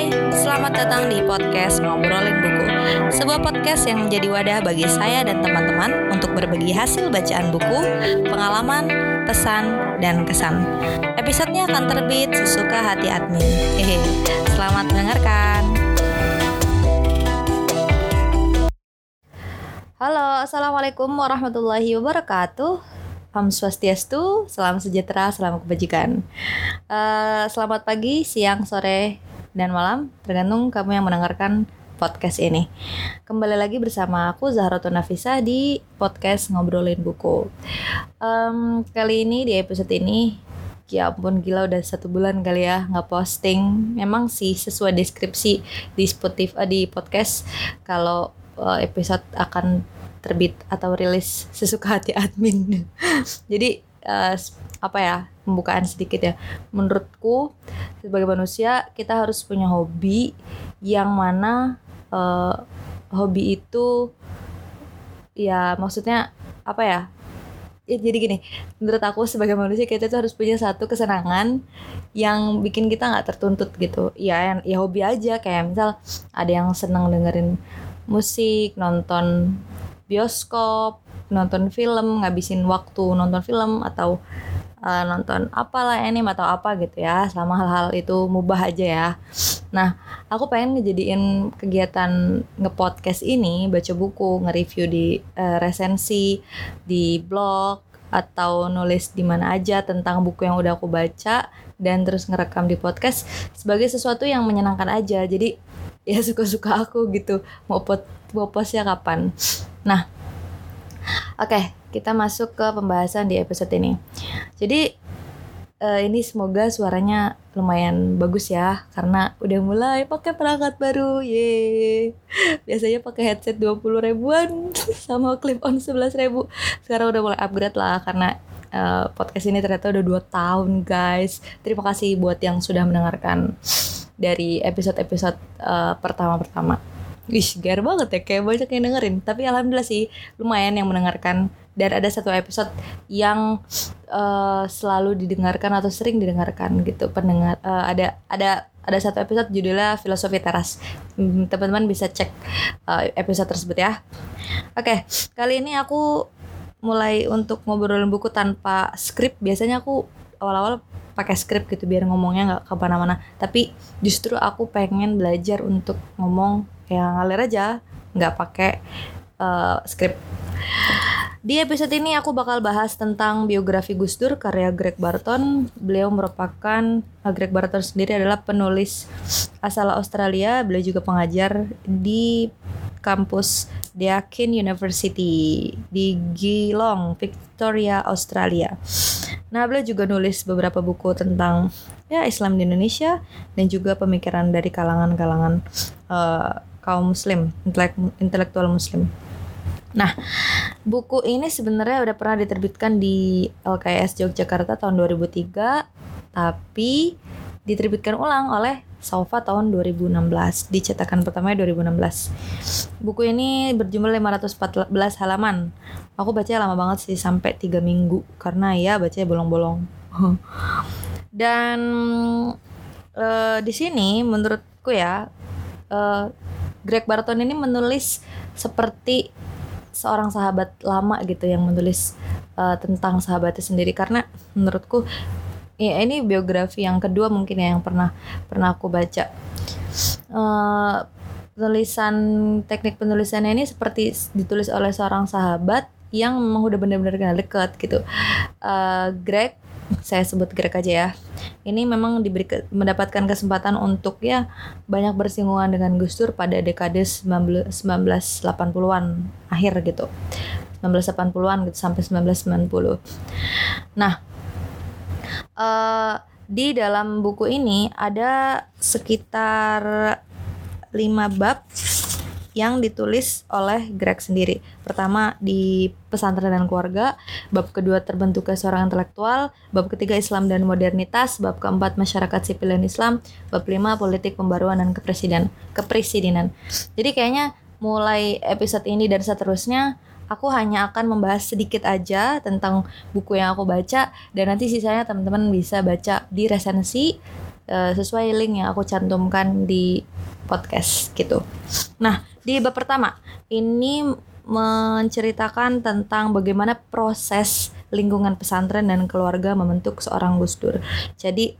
Hai, selamat datang di podcast Ngobrolin Buku. Sebuah podcast yang menjadi wadah bagi saya dan teman-teman Untuk berbagi hasil bacaan buku, pengalaman, pesan, dan kesan. Episodenya akan terbit sesuka hati admin. Hehe, selamat mendengarkan. Halo, Assalamualaikum warahmatullahi wabarakatuh. Om Swastiastu, salam sejahtera, salam kebajikan. Uh, selamat pagi, siang, sore, dan malam, tergantung kamu yang mendengarkan podcast ini. Kembali lagi bersama aku Zahra Nafisa di podcast Ngobrolin Buku. Um, kali ini di episode ini, ya ampun gila udah satu bulan kali ya nggak posting. Memang sih sesuai deskripsi di Spotify di podcast kalau uh, episode akan terbit atau rilis sesuka hati admin. Jadi uh, apa ya pembukaan sedikit ya. Menurutku sebagai manusia kita harus punya hobi yang mana uh, hobi itu ya maksudnya apa ya ya jadi gini menurut aku sebagai manusia kita tuh harus punya satu kesenangan yang bikin kita nggak tertuntut gitu ya ya hobi aja kayak misal ada yang senang dengerin musik nonton bioskop nonton film ngabisin waktu nonton film atau uh, nonton apalah anime atau apa gitu ya selama hal-hal itu mubah aja ya. Nah aku pengen ngejadiin kegiatan ngepodcast ini baca buku nge-review di uh, resensi di blog atau nulis di mana aja tentang buku yang udah aku baca dan terus ngerekam di podcast sebagai sesuatu yang menyenangkan aja. Jadi ya suka-suka aku gitu mau pot mau postnya kapan. Nah, oke, okay, kita masuk ke pembahasan di episode ini. Jadi uh, ini semoga suaranya lumayan bagus ya karena udah mulai pakai perangkat baru ye biasanya pakai headset 20 ribuan sama clip on 11 ribu sekarang udah mulai upgrade lah karena uh, podcast ini ternyata udah dua tahun guys terima kasih buat yang sudah mendengarkan dari episode-episode uh, pertama-pertama Wih, gear banget ya, kayak banyak yang dengerin. Tapi alhamdulillah sih, lumayan yang mendengarkan. Dan ada satu episode yang uh, selalu didengarkan atau sering didengarkan gitu. Pendengar uh, ada ada ada satu episode judulnya filosofi teras. Hmm, teman-teman bisa cek uh, episode tersebut ya. Oke, okay, kali ini aku mulai untuk ngobrolin buku tanpa skrip. Biasanya aku awal-awal pakai skrip gitu biar ngomongnya nggak ke mana-mana. Tapi justru aku pengen belajar untuk ngomong yang ngalir aja nggak pakai uh, skrip di episode ini aku bakal bahas tentang biografi Gus Dur karya Greg Barton. Beliau merupakan uh, Greg Barton sendiri adalah penulis asal Australia. Beliau juga pengajar di kampus Deakin University di Geelong, Victoria, Australia. Nah, beliau juga nulis beberapa buku tentang ya Islam di Indonesia dan juga pemikiran dari kalangan-kalangan uh, kaum muslim, intelektual muslim. Nah, buku ini sebenarnya udah pernah diterbitkan di LKS Yogyakarta tahun 2003, tapi diterbitkan ulang oleh Saufa tahun 2016, dicetakan pertamanya 2016. Buku ini berjumlah 514 halaman. Aku baca lama banget sih sampai 3 minggu karena ya bacanya bolong-bolong. Dan uh, di sini menurutku ya uh, Greg Barton ini menulis seperti seorang sahabat lama gitu yang menulis uh, tentang sahabatnya sendiri. Karena menurutku ya ini biografi yang kedua mungkin ya yang pernah pernah aku baca. Uh, tulisan teknik penulisannya ini seperti ditulis oleh seorang sahabat yang memang udah benar-benar kenal dekat gitu. Uh, Greg saya sebut Greg aja ya. Ini memang diberi ke, mendapatkan kesempatan untuk ya banyak bersinggungan dengan Gus Dur pada dekade 1980-an akhir gitu. 1980-an gitu sampai 1990. Nah, uh, di dalam buku ini ada sekitar 5 bab yang ditulis oleh Greg sendiri. Pertama di pesantren dan keluarga, bab kedua terbentuknya seorang intelektual, bab ketiga Islam dan modernitas, bab keempat masyarakat sipil dan Islam, bab lima politik pembaruan dan kepresiden kepresidenan. Jadi kayaknya mulai episode ini dan seterusnya aku hanya akan membahas sedikit aja tentang buku yang aku baca dan nanti sisanya teman-teman bisa baca di resensi uh, sesuai link yang aku cantumkan di podcast gitu. Nah, di bab pertama ini menceritakan tentang bagaimana proses lingkungan pesantren dan keluarga membentuk seorang Gus Dur. Jadi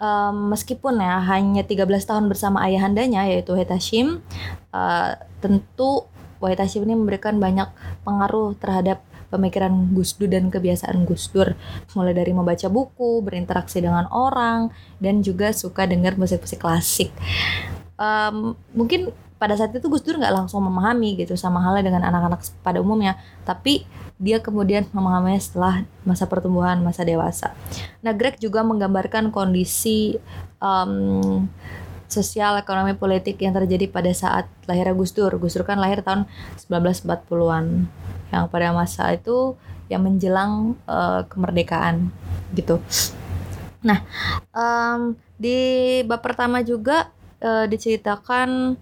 um, meskipun ya hanya 13 tahun bersama ayahandanya yaitu Wahid Hashim, uh, tentu Wahid Hashim ini memberikan banyak pengaruh terhadap pemikiran Gus Dur dan kebiasaan Gus Dur mulai dari membaca buku, berinteraksi dengan orang dan juga suka dengar musik-musik klasik. Um, mungkin pada saat itu Gus Dur nggak langsung memahami gitu sama halnya dengan anak-anak pada umumnya tapi dia kemudian memahaminya setelah masa pertumbuhan masa dewasa. Nah Greg juga menggambarkan kondisi um, sosial ekonomi politik yang terjadi pada saat lahirnya Gus Dur. Gus Dur kan lahir tahun 1940-an yang pada masa itu yang menjelang uh, kemerdekaan gitu. Nah um, di bab pertama juga uh, diceritakan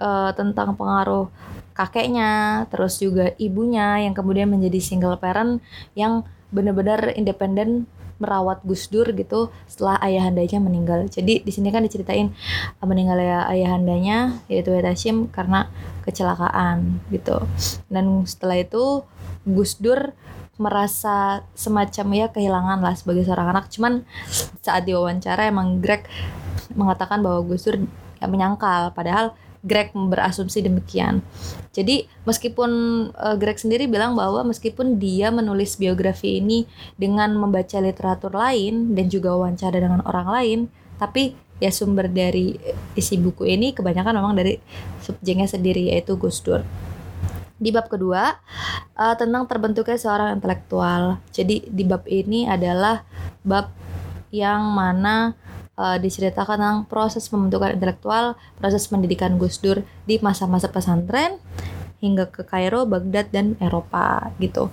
uh, tentang pengaruh kakeknya, terus juga ibunya yang kemudian menjadi single parent yang benar-benar independen merawat Gus Dur gitu setelah ayahandanya meninggal. Jadi di sini kan diceritain uh, meninggalnya ayahandanya yaitu Hashim karena kecelakaan gitu. Dan setelah itu Gus Dur merasa semacam ya kehilangan lah sebagai seorang anak. Cuman saat diwawancara emang Greg mengatakan bahwa Gus Dur ya menyangkal padahal Greg berasumsi demikian. Jadi meskipun uh, Greg sendiri bilang bahwa meskipun dia menulis biografi ini dengan membaca literatur lain dan juga wawancara dengan orang lain, tapi ya sumber dari isi buku ini kebanyakan memang dari subjeknya sendiri yaitu Gus Dur. Di bab kedua uh, tentang terbentuknya seorang intelektual. Jadi di bab ini adalah bab yang mana uh, diceritakan tentang proses pembentukan intelektual, proses pendidikan Gus Dur di masa-masa pesantren hingga ke Kairo, Baghdad dan Eropa gitu.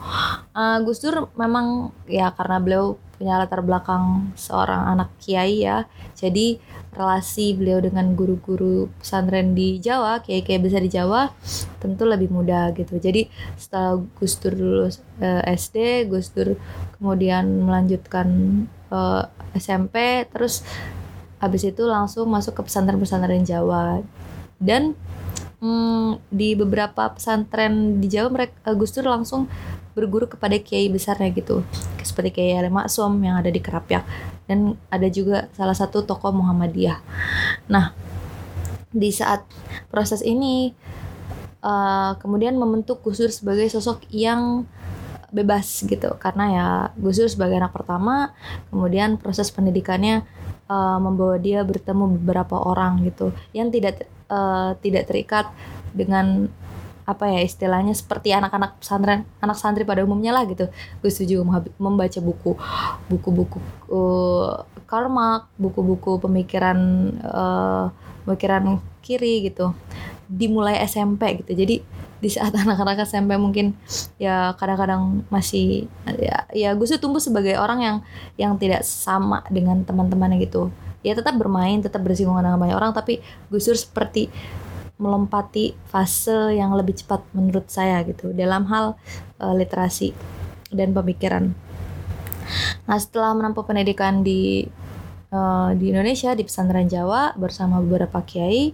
Uh, Gus Dur memang ya karena beliau punya latar belakang seorang anak kiai ya. Jadi relasi beliau dengan guru-guru pesantren di Jawa, kiai-kiai besar di Jawa tentu lebih mudah gitu. Jadi setelah Gus Dur lulus uh, eh, SD, Gus Dur kemudian melanjutkan uh, SMP terus habis itu langsung masuk ke pesantren-pesantren Jawa. Dan hmm, di beberapa pesantren di Jawa mereka Gus Dur langsung berguru kepada kiai besarnya gitu. Seperti Kiai Ali Maksum yang ada di Kerapyak. Dan ada juga salah satu tokoh Muhammadiyah. Nah di saat proses ini uh, kemudian membentuk Gus Dur sebagai sosok yang bebas gitu. Karena ya Gus Dur sebagai anak pertama kemudian proses pendidikannya uh, membawa dia bertemu beberapa orang gitu. Yang tidak uh, tidak terikat dengan apa ya istilahnya seperti anak-anak pesantren anak santri pada umumnya lah gitu. Gue setuju membaca buku buku-buku uh, karma buku-buku pemikiran uh, pemikiran kiri gitu. Dimulai SMP gitu. Jadi di saat anak-anak SMP mungkin ya kadang-kadang masih ya ya gue sih tumbuh sebagai orang yang yang tidak sama dengan teman-temannya gitu ya tetap bermain tetap bersinggungan dengan banyak orang tapi Gus Dur seperti melompati fase yang lebih cepat menurut saya gitu dalam hal uh, literasi dan pemikiran. Nah setelah menempuh pendidikan di uh, di Indonesia di pesantren Jawa bersama beberapa kiai.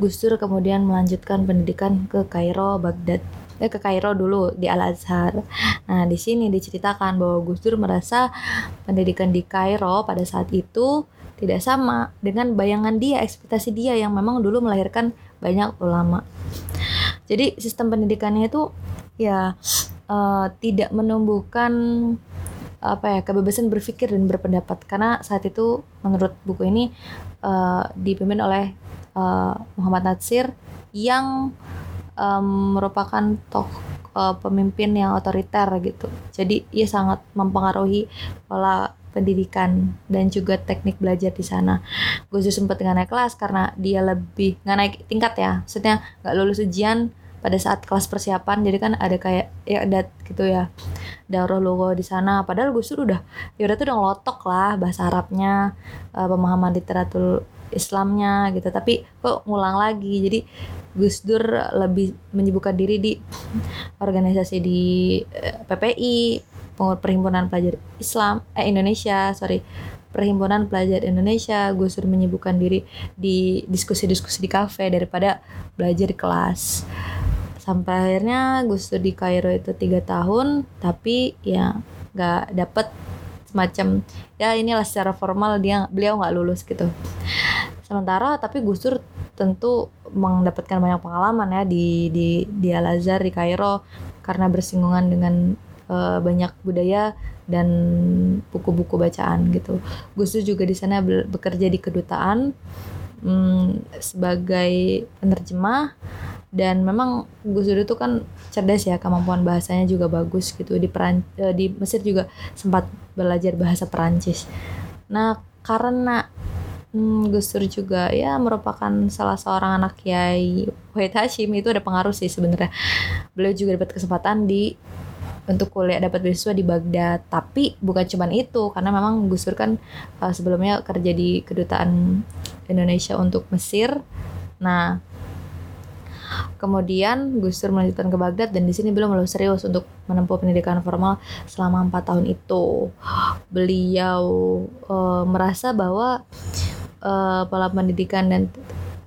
Gus Dur kemudian melanjutkan pendidikan ke Kairo, Baghdad. Eh, ke Kairo dulu di Al Azhar. Nah, di sini diceritakan bahwa Gus Dur merasa pendidikan di Kairo pada saat itu tidak sama dengan bayangan dia, ekspektasi dia yang memang dulu melahirkan banyak ulama. Jadi sistem pendidikannya itu ya uh, tidak menumbuhkan apa ya kebebasan berpikir dan berpendapat. Karena saat itu menurut buku ini uh, dipimpin oleh uh, Muhammad Natsir yang um, merupakan toh uh, pemimpin yang otoriter gitu. Jadi ia sangat mempengaruhi pola pendidikan dan juga teknik belajar di sana. Gue sempat dengan naik kelas karena dia lebih nggak naik tingkat ya, maksudnya nggak lulus ujian pada saat kelas persiapan. Jadi kan ada kayak ya ada gitu ya daurah logo di sana. Padahal Gus Dur udah ya udah tuh udah ngelotok lah bahasa Arabnya uh, pemahaman literatur Islamnya gitu. Tapi kok ngulang lagi. Jadi Gus Dur lebih menyibukkan diri di organisasi di uh, eh, PPI perhimpunan pelajar Islam eh Indonesia sorry. Perhimpunan pelajar Indonesia. Gus Dur menyibukkan diri di diskusi-diskusi di kafe daripada belajar di kelas sampai akhirnya Gus Dur di Kairo itu tiga tahun tapi ya nggak dapet semacam ya inilah secara formal dia beliau nggak lulus gitu sementara tapi Gus Dur tentu mendapatkan banyak pengalaman ya di di di Al Azhar di Kairo karena bersinggungan dengan uh, banyak budaya dan buku-buku bacaan gitu. Gus Dur juga di sana bekerja di kedutaan um, sebagai penerjemah dan memang Gus Dur itu kan cerdas ya kemampuan bahasanya juga bagus gitu di Peran uh, di Mesir juga sempat belajar bahasa Perancis. Nah karena Hmm, Gus Dur juga ya merupakan salah seorang anak Kiai Wahid Hashim itu ada pengaruh sih sebenarnya. Beliau juga dapat kesempatan di untuk kuliah dapat beasiswa di Baghdad. Tapi bukan cuma itu karena memang Gus Dur kan uh, sebelumnya kerja di kedutaan Indonesia untuk Mesir. Nah, Kemudian Gus Dur melanjutkan ke Baghdad dan di sini beliau mulai serius untuk menempuh pendidikan formal selama empat tahun itu. Beliau uh, merasa bahwa uh, pola pendidikan dan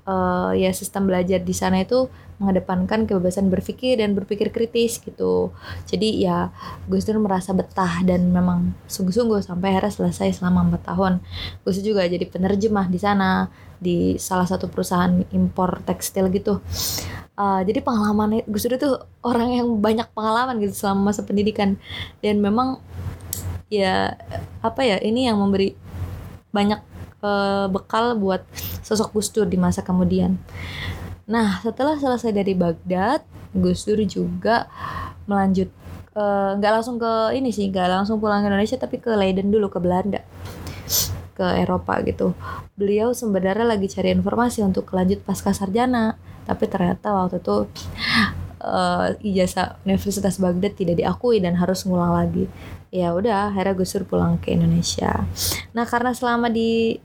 uh, ya sistem belajar di sana itu mengedepankan kebebasan berpikir dan berpikir kritis gitu. Jadi ya Gus Dur merasa betah dan memang sungguh-sungguh sampai akhirnya selesai selama empat tahun. Gus Dur juga jadi penerjemah di sana di salah satu perusahaan impor tekstil gitu. Uh, jadi pengalaman Gus Dur itu orang yang banyak pengalaman gitu selama masa pendidikan dan memang ya apa ya ini yang memberi banyak uh, bekal buat sosok Gus Dur di masa kemudian. Nah, setelah selesai dari Baghdad, Gus Dur juga melanjut eh, nggak uh, langsung ke ini sih, nggak langsung pulang ke Indonesia tapi ke Leiden dulu ke Belanda ke Eropa gitu. Beliau sebenarnya lagi cari informasi untuk lanjut pasca sarjana, tapi ternyata waktu itu uh, ijazah Universitas Baghdad tidak diakui dan harus ngulang lagi. Ya udah, akhirnya Gus Dur pulang ke Indonesia. Nah, karena selama di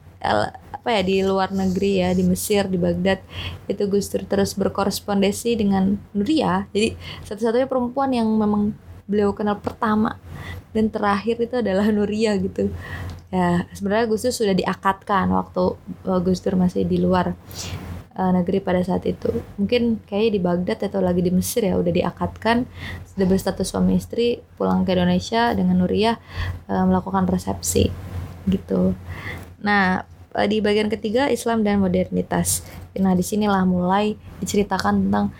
apa ya di luar negeri ya di Mesir di Baghdad itu Gus Dur terus berkorespondensi dengan Nuria. Jadi satu-satunya perempuan yang memang beliau kenal pertama dan terakhir itu adalah Nuria gitu. Ya sebenarnya Gus Dur sudah diakatkan waktu uh, Gus Dur masih di luar uh, negeri pada saat itu. Mungkin kayaknya di Baghdad atau lagi di Mesir ya udah diakatkan. Sudah berstatus suami istri pulang ke Indonesia dengan Nuria uh, melakukan resepsi gitu. Nah, eh, di bagian ketiga Islam dan modernitas. Nah, di sinilah mulai diceritakan tentang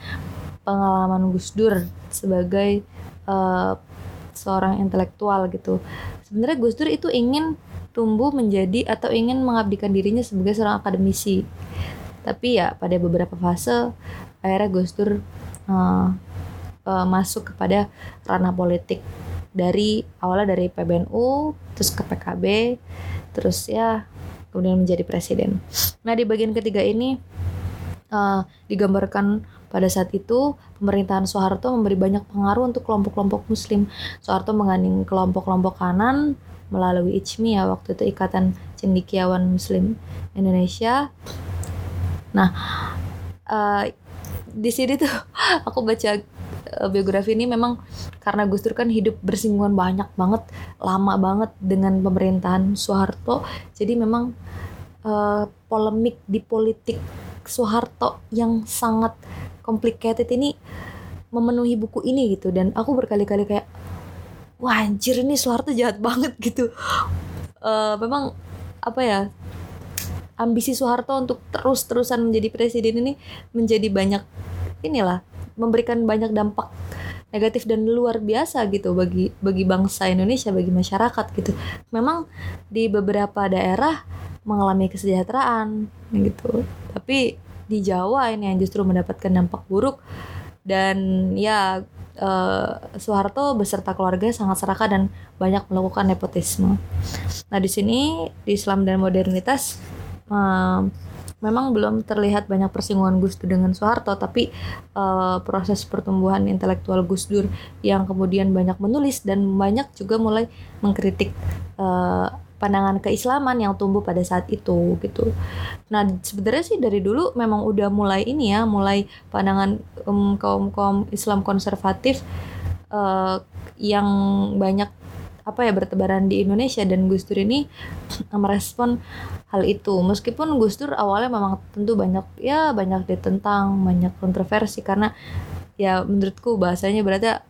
pengalaman Gus Dur sebagai uh, seorang intelektual gitu. Sebenarnya Gus Dur itu ingin tumbuh menjadi atau ingin mengabdikan dirinya sebagai seorang akademisi. Tapi ya pada beberapa fase akhirnya Gus Dur uh, uh, masuk kepada ranah politik dari awalnya dari PBNU terus ke PKB terus ya kemudian menjadi presiden. Nah di bagian ketiga ini uh, digambarkan pada saat itu pemerintahan Soeharto memberi banyak pengaruh untuk kelompok-kelompok Muslim. Soeharto mengandung kelompok-kelompok kanan melalui ICMI ya waktu itu Ikatan Cendikiawan Muslim Indonesia. Nah uh, di sini tuh aku baca biografi ini memang karena Gus Dur kan hidup bersinggungan banyak banget lama banget dengan pemerintahan Soeharto. Jadi memang uh, polemik di politik Soeharto yang sangat complicated ini memenuhi buku ini gitu. Dan aku berkali-kali kayak wah anjir ini Soeharto jahat banget gitu. Uh, memang apa ya ambisi Soeharto untuk terus-terusan menjadi presiden ini menjadi banyak inilah memberikan banyak dampak negatif dan luar biasa gitu bagi bagi bangsa Indonesia bagi masyarakat gitu. Memang di beberapa daerah mengalami kesejahteraan gitu. Tapi di Jawa ini yang justru mendapatkan dampak buruk. Dan ya eh, Soeharto beserta keluarga sangat serakah dan banyak melakukan nepotisme. Nah di sini di Islam dan modernitas eh, memang belum terlihat banyak persinggungan Gus Dur dengan Soeharto, tapi uh, proses pertumbuhan intelektual Gus Dur yang kemudian banyak menulis dan banyak juga mulai mengkritik uh, pandangan keislaman yang tumbuh pada saat itu gitu. Nah sebenarnya sih dari dulu memang udah mulai ini ya, mulai pandangan um, kaum kaum Islam konservatif uh, yang banyak apa ya bertebaran di Indonesia. Dan Gus Dur ini merespon hal itu. Meskipun Gus Dur awalnya memang tentu banyak ya banyak ditentang banyak kontroversi. Karena ya menurutku bahasanya berarti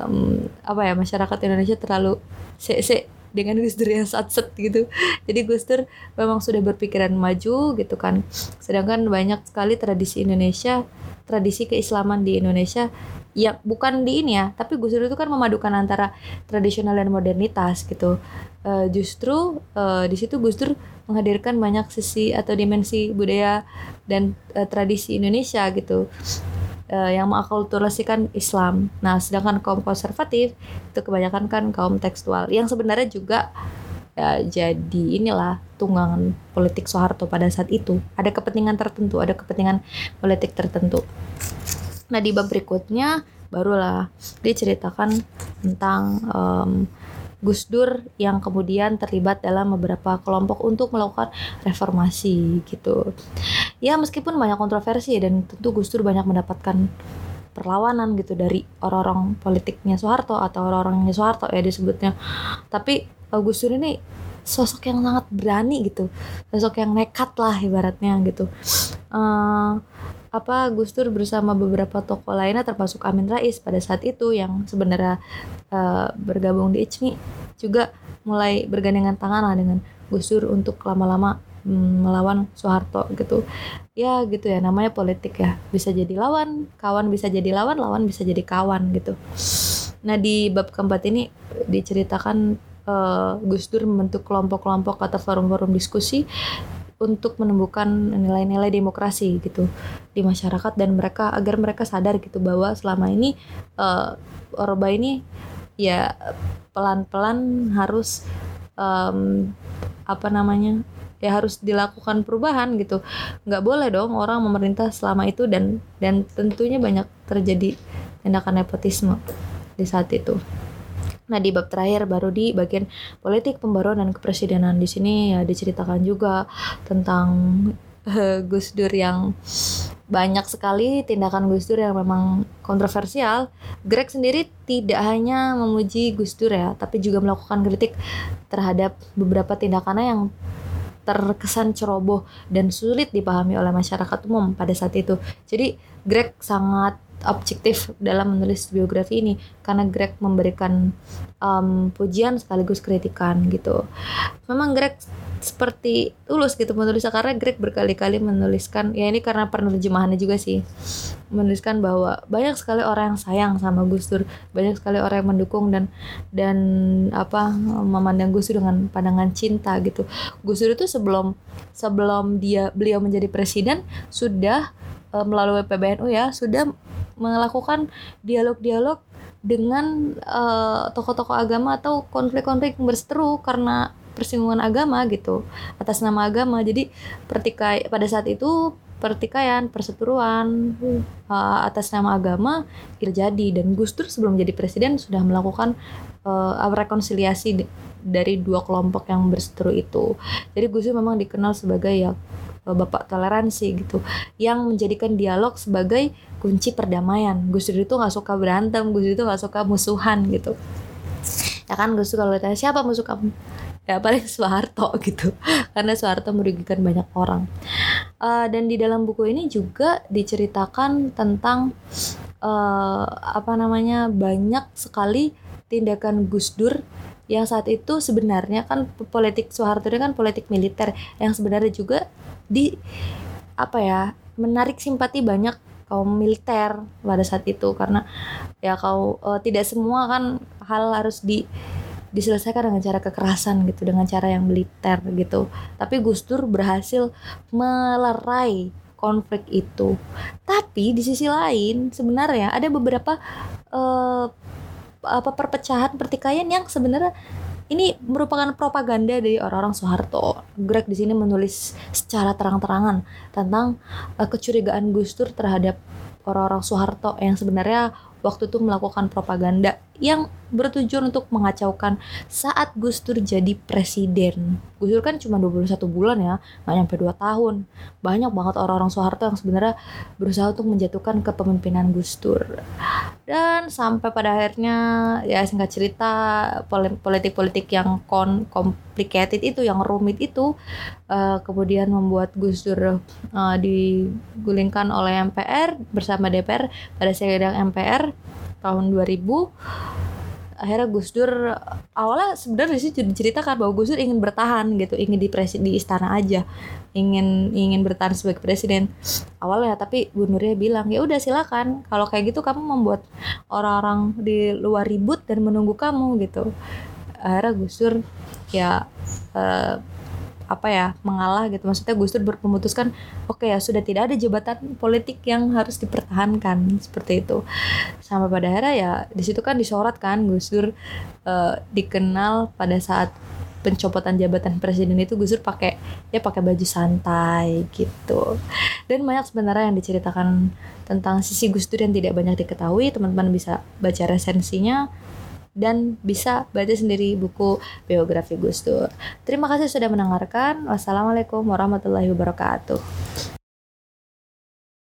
um, apa ya masyarakat Indonesia terlalu se se dengan Gus Dur yang satset gitu. Jadi Gus Dur memang sudah berpikiran maju gitu kan. Sedangkan banyak sekali tradisi Indonesia tradisi keislaman di Indonesia ya bukan di ini ya tapi Gus Dur itu kan memadukan antara tradisional dan modernitas gitu uh, justru uh, di situ Gus Dur menghadirkan banyak sisi atau dimensi budaya dan uh, tradisi Indonesia gitu uh, yang mengakulturasikan Islam. Nah, sedangkan kaum konservatif itu kebanyakan kan kaum tekstual yang sebenarnya juga ya, jadi inilah tunggangan politik Soeharto pada saat itu. Ada kepentingan tertentu, ada kepentingan politik tertentu. Nah di bab berikutnya barulah diceritakan tentang um, Gus Dur yang kemudian terlibat dalam beberapa kelompok untuk melakukan reformasi gitu. Ya meskipun banyak kontroversi dan tentu Gus Dur banyak mendapatkan perlawanan gitu dari orang-orang politiknya Soeharto atau orang-orangnya Soeharto ya disebutnya. Tapi uh, Gus Dur ini sosok yang sangat berani gitu, sosok yang nekat lah ibaratnya gitu. Uh, apa Gus Dur bersama beberapa tokoh lainnya termasuk Amin Rais pada saat itu yang sebenarnya uh, bergabung di ICMI juga mulai bergandengan tangan lah dengan Gus Dur untuk lama-lama mm, melawan Soeharto gitu. Ya gitu ya namanya politik ya. Bisa jadi lawan kawan bisa jadi lawan lawan bisa jadi kawan gitu. Nah di bab keempat ini diceritakan uh, Gus Dur membentuk kelompok-kelompok atau forum-forum diskusi untuk menumbuhkan nilai-nilai demokrasi gitu di masyarakat dan mereka agar mereka sadar gitu bahwa selama ini uh, Oroba ini ya pelan-pelan harus um, apa namanya ya harus dilakukan perubahan gitu nggak boleh dong orang memerintah selama itu dan dan tentunya banyak terjadi tindakan nepotisme di saat itu. Nah, di bab terakhir baru di bagian politik pembaruan dan kepresidenan di sini ya diceritakan juga tentang uh, Gus Dur yang banyak sekali tindakan Gus Dur yang memang kontroversial. Greg sendiri tidak hanya memuji Gus Dur ya, tapi juga melakukan kritik terhadap beberapa tindakannya yang terkesan ceroboh dan sulit dipahami oleh masyarakat umum pada saat itu. Jadi Greg sangat objektif dalam menulis biografi ini karena Greg memberikan um, pujian sekaligus kritikan gitu. Memang Greg seperti tulus gitu menulisnya karena Greg berkali-kali menuliskan ya ini karena penerjemahannya juga sih menuliskan bahwa banyak sekali orang yang sayang sama Gus Dur banyak sekali orang yang mendukung dan dan apa memandang Gus Dur dengan pandangan cinta gitu Gus Dur itu sebelum sebelum dia beliau menjadi presiden sudah uh, melalui PBNU ya sudah melakukan dialog-dialog dengan uh, tokoh-tokoh agama atau konflik-konflik berseteru karena persinggungan agama gitu atas nama agama. Jadi pertikai pada saat itu pertikaian perseteruan uh, atas nama agama terjadi. Dan Gus Dur sebelum jadi presiden sudah melakukan uh, rekonsiliasi dari dua kelompok yang berseteru itu. Jadi Gus Dur memang dikenal sebagai ya bapak toleransi gitu yang menjadikan dialog sebagai kunci perdamaian. Gus Dur itu nggak suka berantem Gus Dur itu nggak suka musuhan gitu. Ya kan Gus Dur kalau ditanya siapa musuh kamu? Ya paling Soeharto gitu. Karena Soeharto merugikan banyak orang. Uh, dan di dalam buku ini juga diceritakan tentang uh, apa namanya banyak sekali tindakan Gus Dur yang saat itu sebenarnya kan politik Soeharto ini kan politik militer yang sebenarnya juga di apa ya menarik simpati banyak kaum militer pada saat itu. Karena ya kau uh, tidak semua kan hal harus di diselesaikan dengan cara kekerasan gitu dengan cara yang militer gitu. Tapi Gus Dur berhasil melerai konflik itu. Tapi di sisi lain sebenarnya ada beberapa uh, apa perpecahan pertikaian yang sebenarnya ini merupakan propaganda dari orang-orang Soeharto. Greg di sini menulis secara terang-terangan tentang uh, kecurigaan Gus Dur terhadap orang-orang Soeharto yang sebenarnya waktu itu melakukan propaganda yang bertujuan untuk mengacaukan saat Gus Dur jadi presiden. Gus Dur kan cuma 21 bulan ya, nggak nyampe 2 tahun. Banyak banget orang-orang Soeharto yang sebenarnya berusaha untuk menjatuhkan kepemimpinan Gus Dur. Dan sampai pada akhirnya ya singkat cerita politik-politik yang kon complicated itu, yang rumit itu uh, kemudian membuat Gus Dur uh, digulingkan oleh MPR bersama DPR pada sidang MPR tahun 2000 akhirnya Gus Dur awalnya sebenarnya sih diceritakan bahwa Gus Dur ingin bertahan gitu ingin di presi, di istana aja ingin ingin bertahan sebagai presiden. Awalnya tapi Bu Nurnya bilang ya udah silakan. Kalau kayak gitu kamu membuat orang-orang di luar ribut dan menunggu kamu gitu. Akhirnya Gus Dur ya uh, apa ya mengalah gitu. Maksudnya Gus Dur memutuskan oke okay ya sudah tidak ada jabatan politik yang harus dipertahankan. Seperti itu. Sampai pada akhirnya ya di situ kan disorot kan Gus Dur uh, dikenal pada saat pencopotan jabatan presiden itu Gus Dur pakai ya pakai baju santai gitu. Dan banyak sebenarnya yang diceritakan tentang sisi Gus Dur yang tidak banyak diketahui. Teman-teman bisa baca resensinya dan bisa baca sendiri buku biografi Gus Dur. Terima kasih sudah mendengarkan. Wassalamualaikum warahmatullahi wabarakatuh.